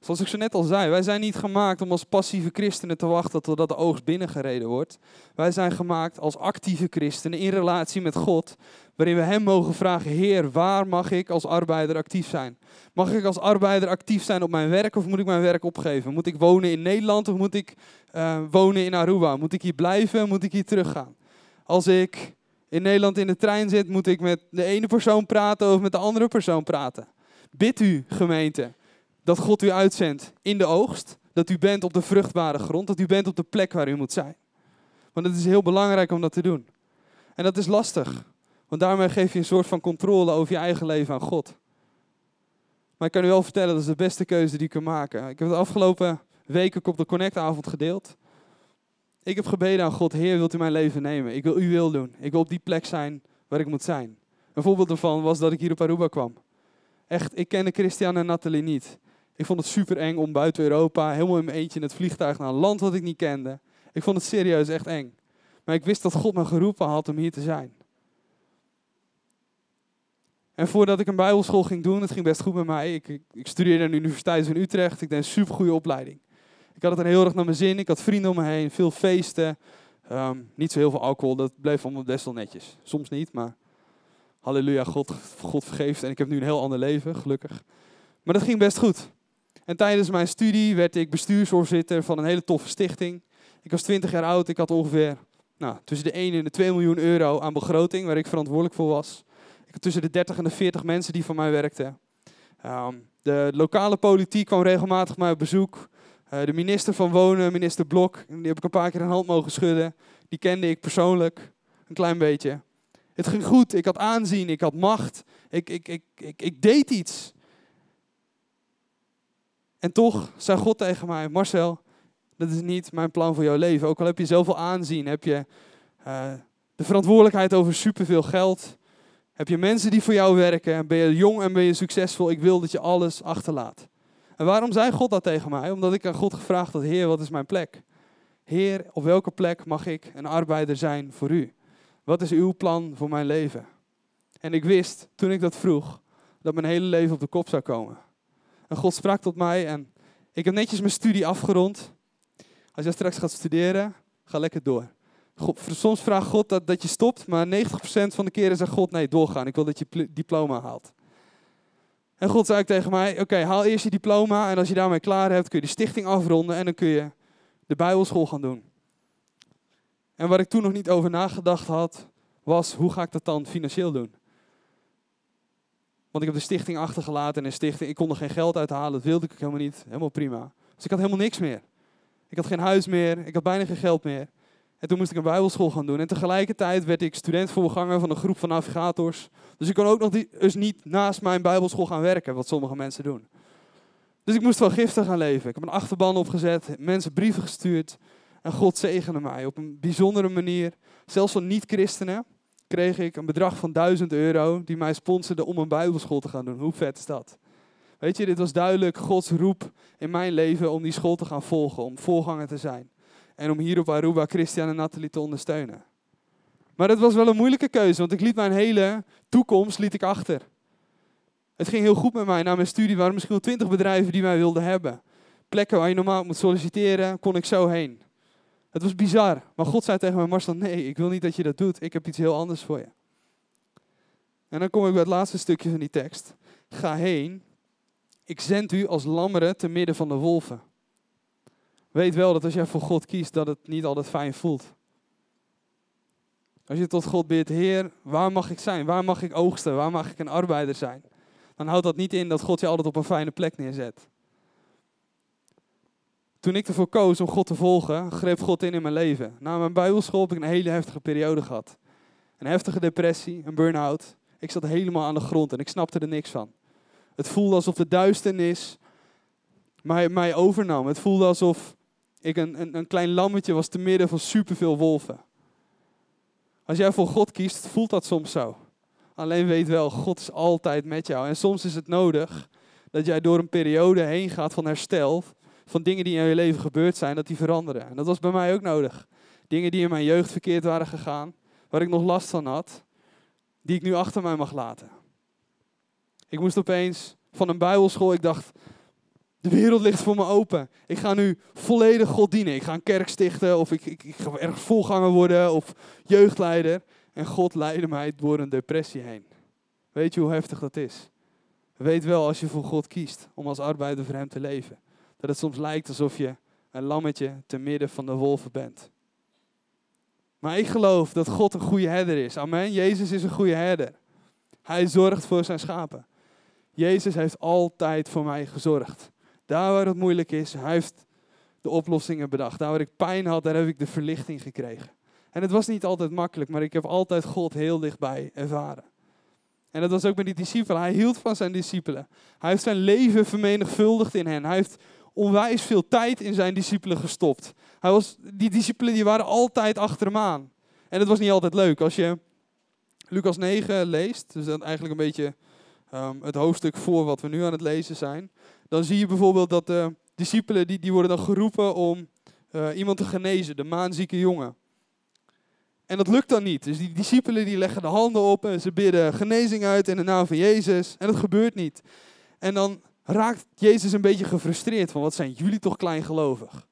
Zoals ik zo net al zei, wij zijn niet gemaakt om als passieve christenen te wachten totdat de oogst binnengereden wordt. Wij zijn gemaakt als actieve christenen in relatie met God, waarin we Hem mogen vragen, Heer, waar mag ik als arbeider actief zijn? Mag ik als arbeider actief zijn op mijn werk of moet ik mijn werk opgeven? Moet ik wonen in Nederland of moet ik uh, wonen in Aruba? Moet ik hier blijven? Moet ik hier teruggaan? Als ik in Nederland in de trein zit, moet ik met de ene persoon praten of met de andere persoon praten. Bid u, gemeente, dat God u uitzendt in de oogst, dat u bent op de vruchtbare grond, dat u bent op de plek waar u moet zijn. Want het is heel belangrijk om dat te doen. En dat is lastig, want daarmee geef je een soort van controle over je eigen leven aan God. Maar ik kan u wel vertellen, dat is de beste keuze die je kunt maken. Ik heb de afgelopen weken op de Connect-avond gedeeld. Ik heb gebeden aan God, Heer, wilt u mijn leven nemen? Ik wil uw wil doen. Ik wil op die plek zijn waar ik moet zijn. Een voorbeeld daarvan was dat ik hier op Aruba kwam. Echt, ik kende Christian en Nathalie niet. Ik vond het super eng om buiten Europa, helemaal in mijn eentje in het vliegtuig naar een land wat ik niet kende. Ik vond het serieus echt eng. Maar ik wist dat God me geroepen had om hier te zijn. En voordat ik een bijbelschool ging doen, het ging best goed met mij. Ik, ik, studeerde aan de Universiteit van Utrecht. Ik deed een super goede opleiding. Ik had het er heel erg naar mijn zin. Ik had vrienden om me heen, veel feesten. Um, niet zo heel veel alcohol, dat bleef allemaal best wel netjes. Soms niet, maar halleluja, God, God vergeeft. En ik heb nu een heel ander leven, gelukkig. Maar dat ging best goed. En tijdens mijn studie werd ik bestuursvoorzitter van een hele toffe stichting. Ik was 20 jaar oud, ik had ongeveer nou, tussen de 1 en de 2 miljoen euro aan begroting, waar ik verantwoordelijk voor was. Ik had tussen de 30 en de 40 mensen die voor mij werkten. Um, de lokale politiek kwam regelmatig mij op bezoek. Uh, de minister van Wonen, minister Blok, die heb ik een paar keer een hand mogen schudden. Die kende ik persoonlijk, een klein beetje. Het ging goed, ik had aanzien, ik had macht, ik, ik, ik, ik, ik deed iets. En toch zei God tegen mij, Marcel, dat is niet mijn plan voor jouw leven. Ook al heb je zoveel aanzien, heb je uh, de verantwoordelijkheid over superveel geld, heb je mensen die voor jou werken, ben je jong en ben je succesvol, ik wil dat je alles achterlaat. En waarom zei God dat tegen mij? Omdat ik aan God gevraagd had, Heer, wat is mijn plek? Heer, op welke plek mag ik een arbeider zijn voor u? Wat is uw plan voor mijn leven? En ik wist, toen ik dat vroeg, dat mijn hele leven op de kop zou komen. En God sprak tot mij en ik heb netjes mijn studie afgerond. Als jij straks gaat studeren, ga lekker door. God, soms vraagt God dat, dat je stopt, maar 90% van de keren zegt God, nee, doorgaan. Ik wil dat je diploma haalt. En God zei tegen mij, oké, haal eerst je diploma en als je daarmee klaar hebt, kun je de stichting afronden en dan kun je de bijbelschool gaan doen. En waar ik toen nog niet over nagedacht had, was hoe ga ik dat dan financieel doen? Want ik heb de stichting achtergelaten en stichting, ik kon er geen geld uithalen, dat wilde ik helemaal niet. Helemaal prima. Dus ik had helemaal niks meer. Ik had geen huis meer, ik had bijna geen geld meer. En toen moest ik een bijbelschool gaan doen. En tegelijkertijd werd ik studentvoorganger van een groep van navigators. Dus ik kon ook nog die, dus niet naast mijn bijbelschool gaan werken, wat sommige mensen doen. Dus ik moest wel giftig gaan leven. Ik heb een achterban opgezet, mensen brieven gestuurd. En God zegende mij op een bijzondere manier. Zelfs van niet-christenen kreeg ik een bedrag van 1000 euro die mij sponsorde om een bijbelschool te gaan doen. Hoe vet is dat? Weet je, dit was duidelijk Gods roep in mijn leven om die school te gaan volgen, om voorganger te zijn. En om hier op Aruba Christian en Nathalie te ondersteunen. Maar het was wel een moeilijke keuze, want ik liet mijn hele toekomst liet ik achter. Het ging heel goed met mij. Na mijn studie waren misschien wel twintig bedrijven die mij wilden hebben. Plekken waar je normaal moet solliciteren, kon ik zo heen. Het was bizar. Maar God zei tegen mij, Marcel, nee, ik wil niet dat je dat doet. Ik heb iets heel anders voor je. En dan kom ik bij het laatste stukje van die tekst. Ga heen. Ik zend u als lammeren te midden van de wolven. Weet wel dat als jij voor God kiest, dat het niet altijd fijn voelt. Als je tot God bidt, Heer, waar mag ik zijn? Waar mag ik oogsten? Waar mag ik een arbeider zijn? Dan houdt dat niet in dat God je altijd op een fijne plek neerzet. Toen ik ervoor koos om God te volgen, greep God in in mijn leven. Na mijn bijbelschool heb ik een hele heftige periode gehad. Een heftige depressie, een burn-out. Ik zat helemaal aan de grond en ik snapte er niks van. Het voelde alsof de duisternis mij, mij overnam. Het voelde alsof ik een, een, een klein lammetje was te midden van superveel wolven. Als jij voor God kiest, voelt dat soms zo. Alleen weet wel, God is altijd met jou. En soms is het nodig dat jij door een periode heen gaat van herstel. Van dingen die in je leven gebeurd zijn, dat die veranderen. En dat was bij mij ook nodig. Dingen die in mijn jeugd verkeerd waren gegaan, waar ik nog last van had, die ik nu achter mij mag laten. Ik moest opeens van een bijbelschool, ik dacht, de wereld ligt voor me open. Ik ga nu volledig God dienen. Ik ga een kerk stichten of ik, ik, ik ga ergens volganger worden of jeugdleider. En God leidde mij door een depressie heen. Weet je hoe heftig dat is? Weet wel als je voor God kiest om als arbeider voor Hem te leven. Dat het soms lijkt alsof je een lammetje te midden van de wolven bent. Maar ik geloof dat God een goede herder is. Amen. Jezus is een goede herder. Hij zorgt voor zijn schapen. Jezus heeft altijd voor mij gezorgd. Daar waar het moeilijk is, hij heeft de oplossingen bedacht. Daar waar ik pijn had, daar heb ik de verlichting gekregen. En het was niet altijd makkelijk, maar ik heb altijd God heel dichtbij ervaren. En dat was ook met die discipelen. Hij hield van zijn discipelen. Hij heeft zijn leven vermenigvuldigd in hen. Hij heeft onwijs veel tijd in zijn discipelen gestopt. Hij was, die discipelen die waren altijd achter hem aan. En het was niet altijd leuk. Als je Lucas 9 leest, dus dat eigenlijk een beetje um, het hoofdstuk voor wat we nu aan het lezen zijn dan zie je bijvoorbeeld dat de discipelen die, die worden dan geroepen om uh, iemand te genezen, de maanzieke jongen. En dat lukt dan niet. Dus die discipelen die leggen de handen op en ze bidden genezing uit in de naam van Jezus. En dat gebeurt niet. En dan raakt Jezus een beetje gefrustreerd van wat zijn jullie toch kleingelovig.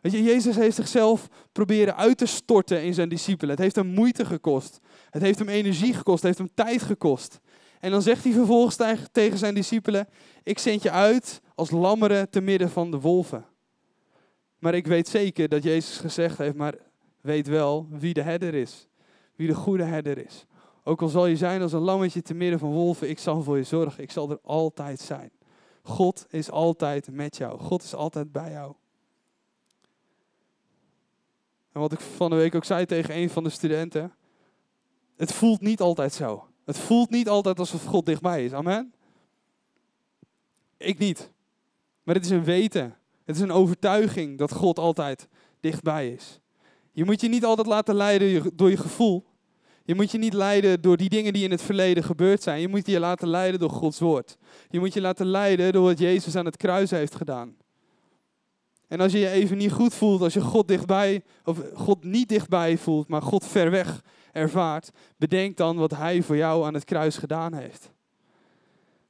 Weet je, Jezus heeft zichzelf proberen uit te storten in zijn discipelen. Het heeft hem moeite gekost. Het heeft hem energie gekost. Het heeft hem tijd gekost. En dan zegt hij vervolgens tegen zijn discipelen: Ik zend je uit als lammeren te midden van de wolven. Maar ik weet zeker dat Jezus gezegd heeft: Maar weet wel wie de herder is. Wie de goede herder is. Ook al zal je zijn als een lammetje te midden van wolven, ik zal voor je zorgen. Ik zal er altijd zijn. God is altijd met jou. God is altijd bij jou. En wat ik van de week ook zei tegen een van de studenten. Het voelt niet altijd zo. Het voelt niet altijd alsof God dichtbij is. Amen? Ik niet. Maar het is een weten. Het is een overtuiging dat God altijd dichtbij is. Je moet je niet altijd laten leiden door je gevoel. Je moet je niet leiden door die dingen die in het verleden gebeurd zijn. Je moet je laten leiden door Gods woord. Je moet je laten leiden door wat Jezus aan het kruis heeft gedaan. En als je je even niet goed voelt, als je God dichtbij, of God niet dichtbij voelt, maar God ver weg ervaart, bedenk dan wat Hij voor jou aan het kruis gedaan heeft.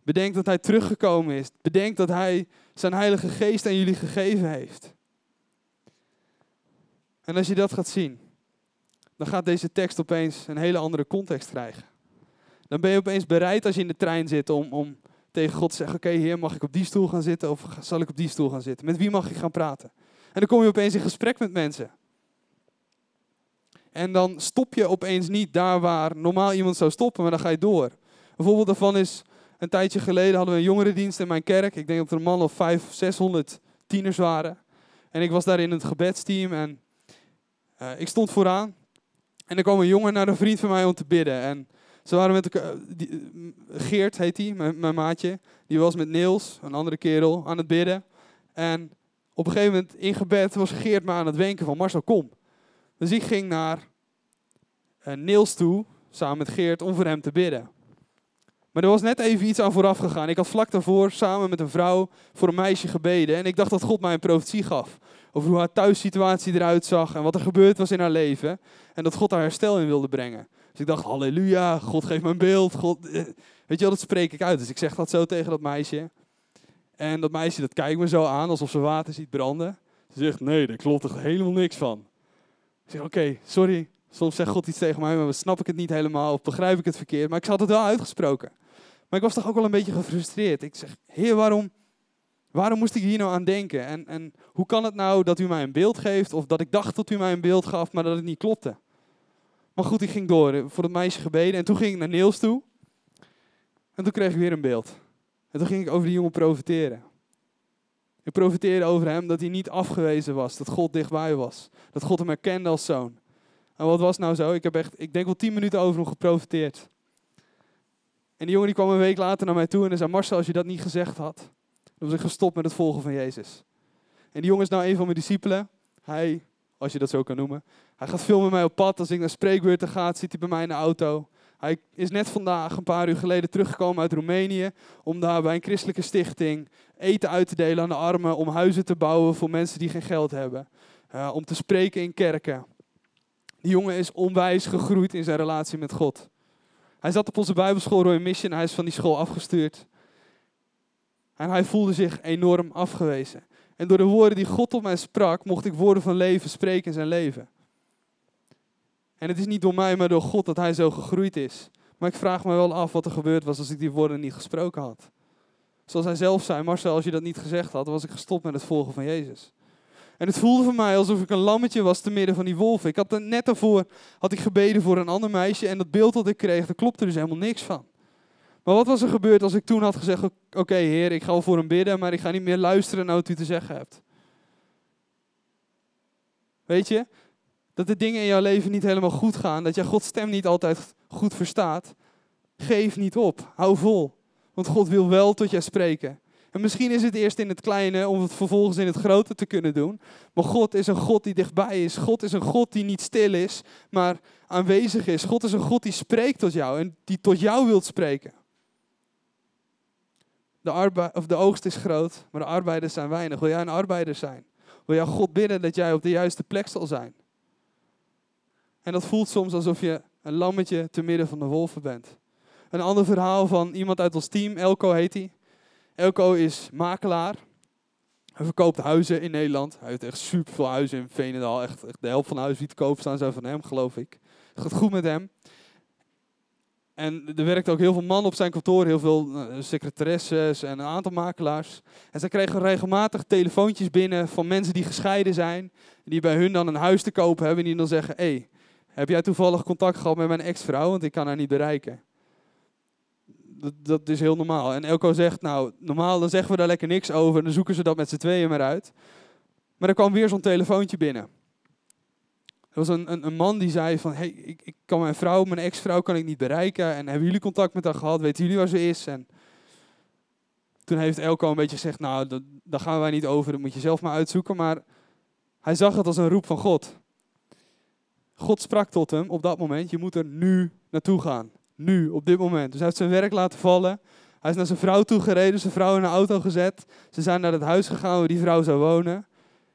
Bedenk dat Hij teruggekomen is. Bedenk dat Hij zijn Heilige Geest aan jullie gegeven heeft. En als je dat gaat zien, dan gaat deze tekst opeens een hele andere context krijgen. Dan ben je opeens bereid als je in de trein zit om, om tegen God te zeggen: Oké, Heer, mag ik op die stoel gaan zitten of zal ik op die stoel gaan zitten? Met wie mag ik gaan praten? En dan kom je opeens in gesprek met mensen. En dan stop je opeens niet daar waar normaal iemand zou stoppen, maar dan ga je door. Een voorbeeld daarvan is, een tijdje geleden hadden we een jongerendienst in mijn kerk. Ik denk dat er een man of 500, 600 tieners waren. En ik was daar in het gebedsteam en uh, ik stond vooraan. En er kwam een jongen naar een vriend van mij om te bidden. En ze waren met elkaar, die, Geert heet hij, mijn, mijn, maatje. Die was met Niels, een andere kerel, aan het bidden. En op een gegeven moment in gebed was Geert me aan het wenken van Marcel, kom. Dus ik ging naar uh, Niels toe, samen met Geert, om voor hem te bidden. Maar er was net even iets aan vooraf gegaan. Ik had vlak daarvoor samen met een vrouw voor een meisje gebeden. En ik dacht dat God mij een profetie gaf. Over hoe haar thuissituatie eruit zag en wat er gebeurd was in haar leven. En dat God daar herstel in wilde brengen. Dus ik dacht, halleluja, God geeft me een beeld. God, eh, weet je wel, dat spreek ik uit. Dus ik zeg dat zo tegen dat meisje. En dat meisje dat kijkt me zo aan alsof ze water ziet branden. Ze zegt, nee, daar klopt er helemaal niks van. Zeg, oké, sorry. Soms zegt God iets tegen mij, maar snap ik het niet helemaal of begrijp ik het verkeerd. Maar ik had het wel uitgesproken. Maar ik was toch ook wel een beetje gefrustreerd. Ik zeg, heer, waarom, waarom moest ik hier nou aan denken? En, en hoe kan het nou dat u mij een beeld geeft, of dat ik dacht dat u mij een beeld gaf, maar dat het niet klopte? Maar goed, ik ging door, voor het meisje gebeden. En toen ging ik naar Niels toe. En toen kreeg ik weer een beeld. En toen ging ik over die jongen profiteren. Ik profiteerde over hem dat hij niet afgewezen was, dat God dichtbij was. Dat God hem herkende als zoon. En wat was nou zo? Ik heb echt, ik denk wel tien minuten over hem geprofiteerd. En die jongen die kwam een week later naar mij toe en zei, Marcel, als je dat niet gezegd had, dan was ik gestopt met het volgen van Jezus. En die jongen is nou een van mijn discipelen. Hij, als je dat zo kan noemen, hij gaat veel met mij op pad. Als ik naar spreekbeurten ga, zit hij bij mij in de auto. Hij is net vandaag, een paar uur geleden, teruggekomen uit Roemenië. Om daar bij een christelijke stichting eten uit te delen aan de armen. Om huizen te bouwen voor mensen die geen geld hebben. Uh, om te spreken in kerken. Die jongen is onwijs gegroeid in zijn relatie met God. Hij zat op onze Bijbelschool Roy Mission. Hij is van die school afgestuurd. En hij voelde zich enorm afgewezen. En door de woorden die God op mij sprak, mocht ik woorden van leven spreken in zijn leven. En het is niet door mij, maar door God dat hij zo gegroeid is. Maar ik vraag me wel af wat er gebeurd was als ik die woorden niet gesproken had. Zoals hij zelf zei, Marcel, als je dat niet gezegd had, was ik gestopt met het volgen van Jezus. En het voelde voor mij alsof ik een lammetje was te midden van die wolven. Ik had er net daarvoor had ik gebeden voor een ander meisje en dat beeld dat ik kreeg, daar klopte dus helemaal niks van. Maar wat was er gebeurd als ik toen had gezegd, oké heer, ik ga wel voor hem bidden, maar ik ga niet meer luisteren naar wat u te zeggen hebt. Weet je, dat de dingen in jouw leven niet helemaal goed gaan, dat jij Gods stem niet altijd goed verstaat. Geef niet op, hou vol. Want God wil wel tot jij spreken. En misschien is het eerst in het kleine om het vervolgens in het grote te kunnen doen. Maar God is een God die dichtbij is. God is een God die niet stil is, maar aanwezig is. God is een God die spreekt tot jou en die tot jou wilt spreken. De, of de oogst is groot, maar de arbeiders zijn weinig. Wil jij een arbeider zijn? Wil jij God bidden dat jij op de juiste plek zal zijn? En dat voelt soms alsof je een lammetje te midden van de wolven bent. Een ander verhaal van iemand uit ons team, Elko heet hij. Elko is makelaar. Hij verkoopt huizen in Nederland. Hij heeft echt super veel huizen in Veenendaal. Echt, echt de helft van de huizen die te koop staan zijn van hem, geloof ik. Het gaat goed met hem. En er werkt ook heel veel mannen op zijn kantoor, heel veel uh, secretaresses en een aantal makelaars. En zij kregen regelmatig telefoontjes binnen van mensen die gescheiden zijn, die bij hun dan een huis te kopen hebben, en die dan zeggen, hé, hey, heb jij toevallig contact gehad met mijn ex-vrouw, want ik kan haar niet bereiken dat, dat is heel normaal. En Elko zegt, nou, normaal dan zeggen we daar lekker niks over en dan zoeken ze dat met z'n tweeën maar uit. Maar er kwam weer zo'n telefoontje binnen. Er was een, een, een man die zei van, hey, ik, ik kan mijn vrouw, mijn ex-vrouw kan ik niet bereiken. En hebben jullie contact met haar gehad? Weten jullie waar ze is? En toen heeft Elko een beetje gezegd, nou, daar gaan wij niet over, dat moet je zelf maar uitzoeken. Maar hij zag het als een roep van God. God sprak tot hem op dat moment, je moet er nu naartoe gaan. Nu, op dit moment. Dus hij heeft zijn werk laten vallen. Hij is naar zijn vrouw toe gereden, zijn vrouw in een auto gezet. Ze zijn naar het huis gegaan waar die vrouw zou wonen.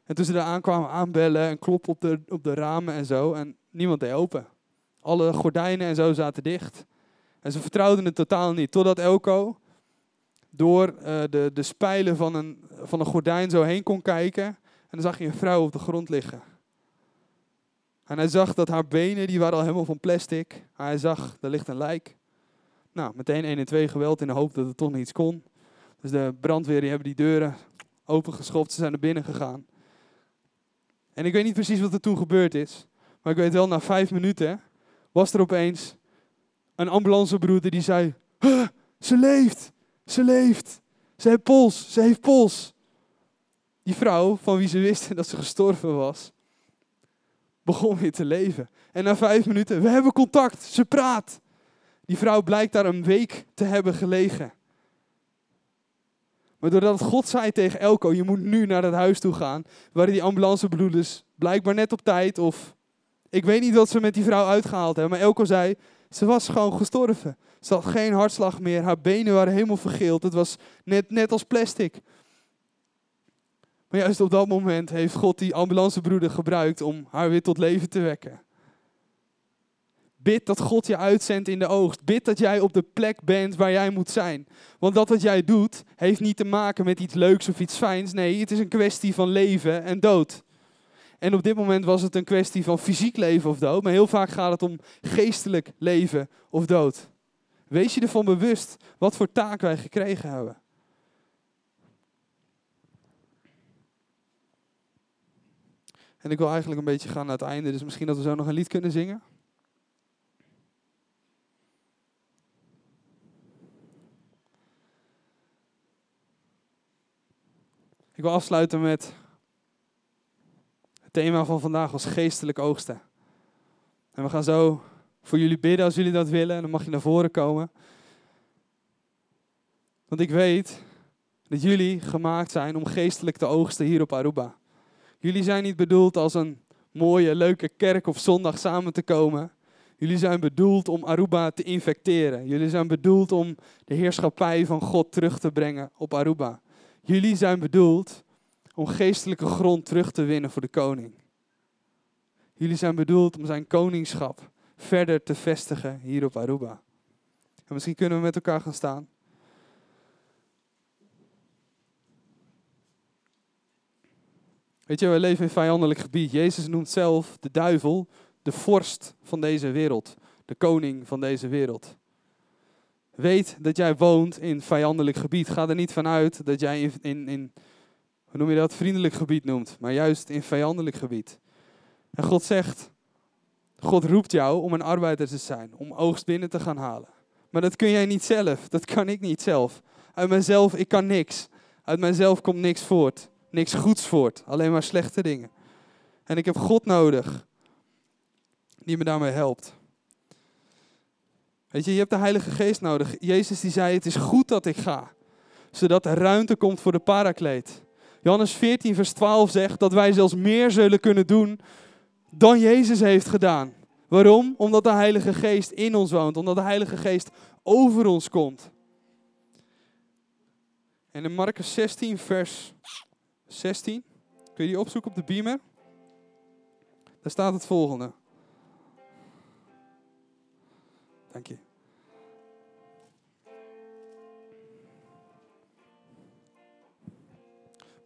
En toen ze daar aankwamen aanbellen en kloppen op de, op de ramen en zo. En niemand deed open. Alle gordijnen en zo zaten dicht. En ze vertrouwden het totaal niet. Totdat Elko door uh, de, de spijlen van een, van een gordijn zo heen kon kijken. En dan zag hij een vrouw op de grond liggen. En hij zag dat haar benen, die waren al helemaal van plastic. Hij zag, er ligt een lijk. Nou, meteen 1 en 2 geweld in de hoop dat het toch niets kon. Dus de brandweer die hebben die deuren opengeschopt. Ze zijn naar binnen gegaan. En ik weet niet precies wat er toen gebeurd is. Maar ik weet wel, na vijf minuten was er opeens een ambulancebroeder die zei... Ze leeft! Ze leeft! Ze heeft pols! Ze heeft pols! Die vrouw, van wie ze wisten dat ze gestorven was, begon weer te leven. En na vijf minuten, we hebben contact, ze praat. Die vrouw blijkt daar een week te hebben gelegen. Maar doordat God zei tegen Elko, je moet nu naar dat huis toe gaan, waren die ambulancebroeders blijkbaar net op tijd of ik weet niet wat ze met die vrouw uitgehaald hebben. Maar Elko zei, ze was gewoon gestorven. Ze had geen hartslag meer, haar benen waren helemaal vergeeld. Het was net, net als plastic. Maar juist op dat moment heeft God die ambulancebroeder gebruikt om haar weer tot leven te wekken. Bid dat God je uitzendt in de oogst. Bid dat jij op de plek bent waar jij moet zijn. Want dat wat jij doet, heeft niet te maken met iets leuks of iets fijns. Nee, het is een kwestie van leven en dood. En op dit moment was het een kwestie van fysiek leven of dood. Maar heel vaak gaat het om geestelijk leven of dood. Wees je ervan bewust wat voor taak wij gekregen hebben. En ik wil eigenlijk een beetje gaan naar het einde, dus misschien dat we zo nog een lied kunnen zingen. Ik wil afsluiten met het thema van vandaag als geestelijk oogsten. En we gaan zo voor jullie bidden als jullie dat willen. En dan mag je naar voren komen. Want ik weet dat jullie gemaakt zijn om geestelijk te oogsten hier op Aruba. Jullie zijn niet bedoeld als een mooie, leuke kerk of zondag samen te komen. Jullie zijn bedoeld om Aruba te infecteren. Jullie zijn bedoeld om de heerschappij van God terug te brengen op Aruba. Jullie zijn bedoeld om geestelijke grond terug te winnen voor de koning. Jullie zijn bedoeld om zijn koningschap verder te vestigen hier op Aruba. En misschien kunnen we met elkaar gaan staan. Weet je, we leven in vijandelijk gebied. Jezus noemt zelf de duivel de vorst van deze wereld, de koning van deze wereld. Weet dat jij woont in vijandelijk gebied. Ga er niet vanuit dat jij in, in, in, hoe noem je dat, vriendelijk gebied noemt, maar juist in vijandelijk gebied. En God zegt, God roept jou om een arbeider te zijn, om oogst binnen te gaan halen. Maar dat kun jij niet zelf, dat kan ik niet zelf. Uit mezelf, ik kan niks. Uit mijzelf komt niks voort, niks goeds voort, alleen maar slechte dingen. En ik heb God nodig, die me daarmee helpt. Weet je, je hebt de Heilige Geest nodig. Jezus die zei, het is goed dat ik ga, zodat er ruimte komt voor de parakleed. Johannes 14, vers 12 zegt dat wij zelfs meer zullen kunnen doen dan Jezus heeft gedaan. Waarom? Omdat de Heilige Geest in ons woont, omdat de Heilige Geest over ons komt. En in Marcus 16, vers 16, kun je die opzoeken op de beamer? Daar staat het volgende. Dank je.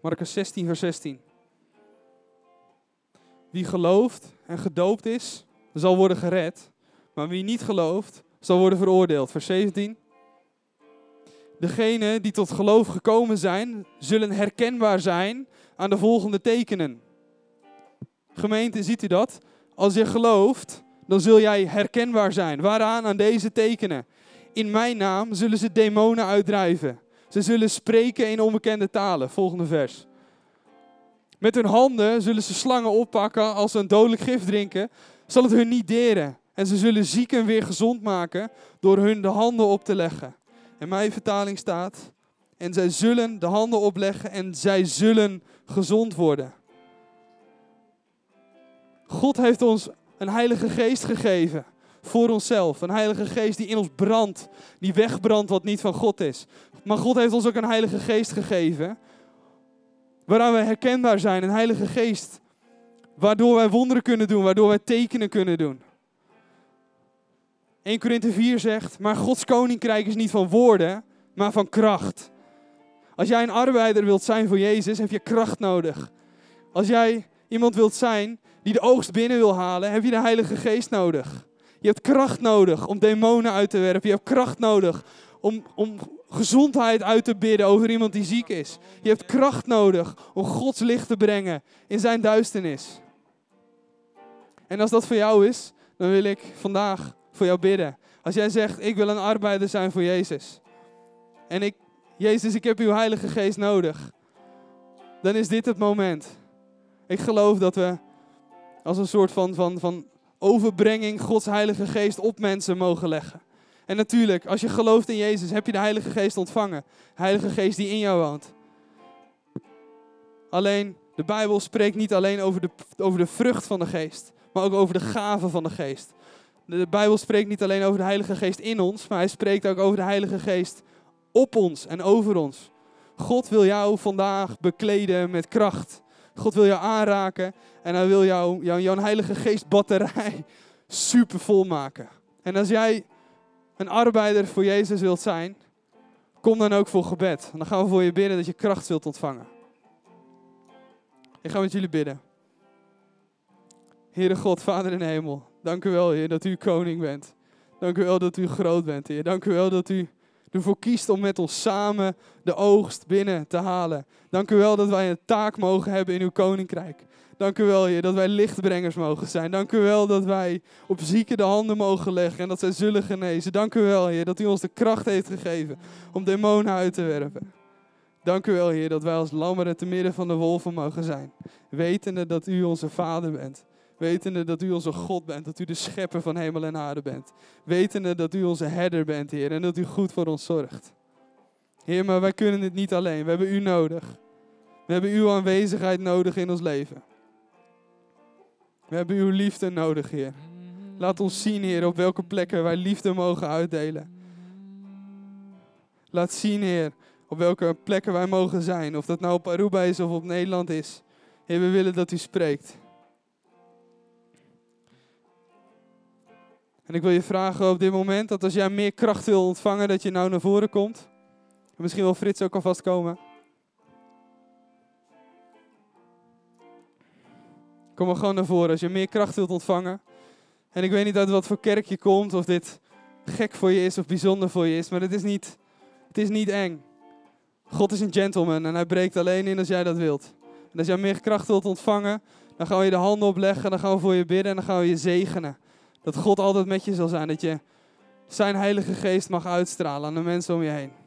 Marcus 16, vers 16. Wie gelooft en gedoopt is, zal worden gered. Maar wie niet gelooft, zal worden veroordeeld. Vers 17. Degenen die tot geloof gekomen zijn, zullen herkenbaar zijn aan de volgende tekenen. Gemeente, ziet u dat? Als je gelooft, dan zul jij herkenbaar zijn. Waaraan? Aan deze tekenen. In mijn naam zullen ze demonen uitdrijven. Ze zullen spreken in onbekende talen. Volgende vers. Met hun handen zullen ze slangen oppakken als ze een dodelijk gif drinken. Zal het hun niet deren. En ze zullen zieken weer gezond maken door hun de handen op te leggen. In mijn vertaling staat, en zij zullen de handen opleggen en zij zullen gezond worden. God heeft ons een heilige geest gegeven voor onszelf. Een heilige geest die in ons brandt, die wegbrandt wat niet van God is. Maar God heeft ons ook een heilige geest gegeven, waaraan wij herkenbaar zijn. Een heilige geest, waardoor wij wonderen kunnen doen, waardoor wij tekenen kunnen doen. 1 Korinthe 4 zegt, maar Gods koninkrijk is niet van woorden, maar van kracht. Als jij een arbeider wilt zijn voor Jezus, heb je kracht nodig. Als jij iemand wilt zijn die de oogst binnen wil halen, heb je de Heilige Geest nodig. Je hebt kracht nodig om demonen uit te werpen. Je hebt kracht nodig om, om gezondheid uit te bidden over iemand die ziek is. Je hebt kracht nodig om Gods licht te brengen in zijn duisternis. En als dat voor jou is, dan wil ik vandaag voor jou bidden. Als jij zegt, ik wil een arbeider zijn voor Jezus. En ik, Jezus, ik heb uw Heilige Geest nodig. Dan is dit het moment. Ik geloof dat we als een soort van, van, van overbrenging Gods Heilige Geest op mensen mogen leggen. En natuurlijk, als je gelooft in Jezus, heb je de Heilige Geest ontvangen. De Heilige Geest die in jou woont. Alleen, de Bijbel spreekt niet alleen over de, over de vrucht van de Geest, maar ook over de gaven van de Geest. De Bijbel spreekt niet alleen over de Heilige Geest in ons, maar hij spreekt ook over de Heilige Geest op ons en over ons. God wil jou vandaag bekleden met kracht. God wil jou aanraken en hij wil jou, jou, jouw Heilige Geest batterij super vol maken. En als jij een arbeider voor Jezus wilt zijn, kom dan ook voor gebed. Dan gaan we voor je bidden dat je kracht zult ontvangen. Ik ga met jullie bidden. Heere God, Vader in de hemel, dank u wel, Heer, dat u koning bent. Dank u wel dat u groot bent, Heer. Dank u wel dat u ervoor kiest om met ons samen de oogst binnen te halen. Dank u wel dat wij een taak mogen hebben in uw koninkrijk. Dank u wel, Heer, dat wij lichtbrengers mogen zijn. Dank u wel dat wij op zieken de handen mogen leggen en dat zij zullen genezen. Dank u wel, Heer, dat u ons de kracht heeft gegeven om demonen uit te werpen. Dank u wel, Heer, dat wij als lammeren te midden van de wolven mogen zijn. Wetende dat u onze Vader bent. Wetende dat u onze God bent, dat u de schepper van hemel en aarde bent. Wetende dat u onze herder bent, Heer, en dat u goed voor ons zorgt. Heer, maar wij kunnen het niet alleen. We hebben u nodig. We hebben uw aanwezigheid nodig in ons leven. We hebben uw liefde nodig, Heer. Laat ons zien, Heer, op welke plekken wij liefde mogen uitdelen. Laat zien, Heer, op welke plekken wij mogen zijn. Of dat nou op Aruba is of op Nederland is. Heer, we willen dat u spreekt. En ik wil je vragen op dit moment dat als jij meer kracht wil ontvangen, dat je nou naar voren komt. En misschien wil Frits ook alvast komen. Kom maar gewoon naar voren als je meer kracht wilt ontvangen. En ik weet niet uit wat voor kerk je komt, of dit gek voor je is of bijzonder voor je is, maar het is niet, het is niet eng. God is een gentleman en hij breekt alleen in als jij dat wilt. En als jij meer kracht wilt ontvangen, dan gaan we je de handen opleggen, dan gaan we voor je bidden en dan gaan we je zegenen. Dat God altijd met je zal zijn, dat je zijn heilige geest mag uitstralen aan de mensen om je heen.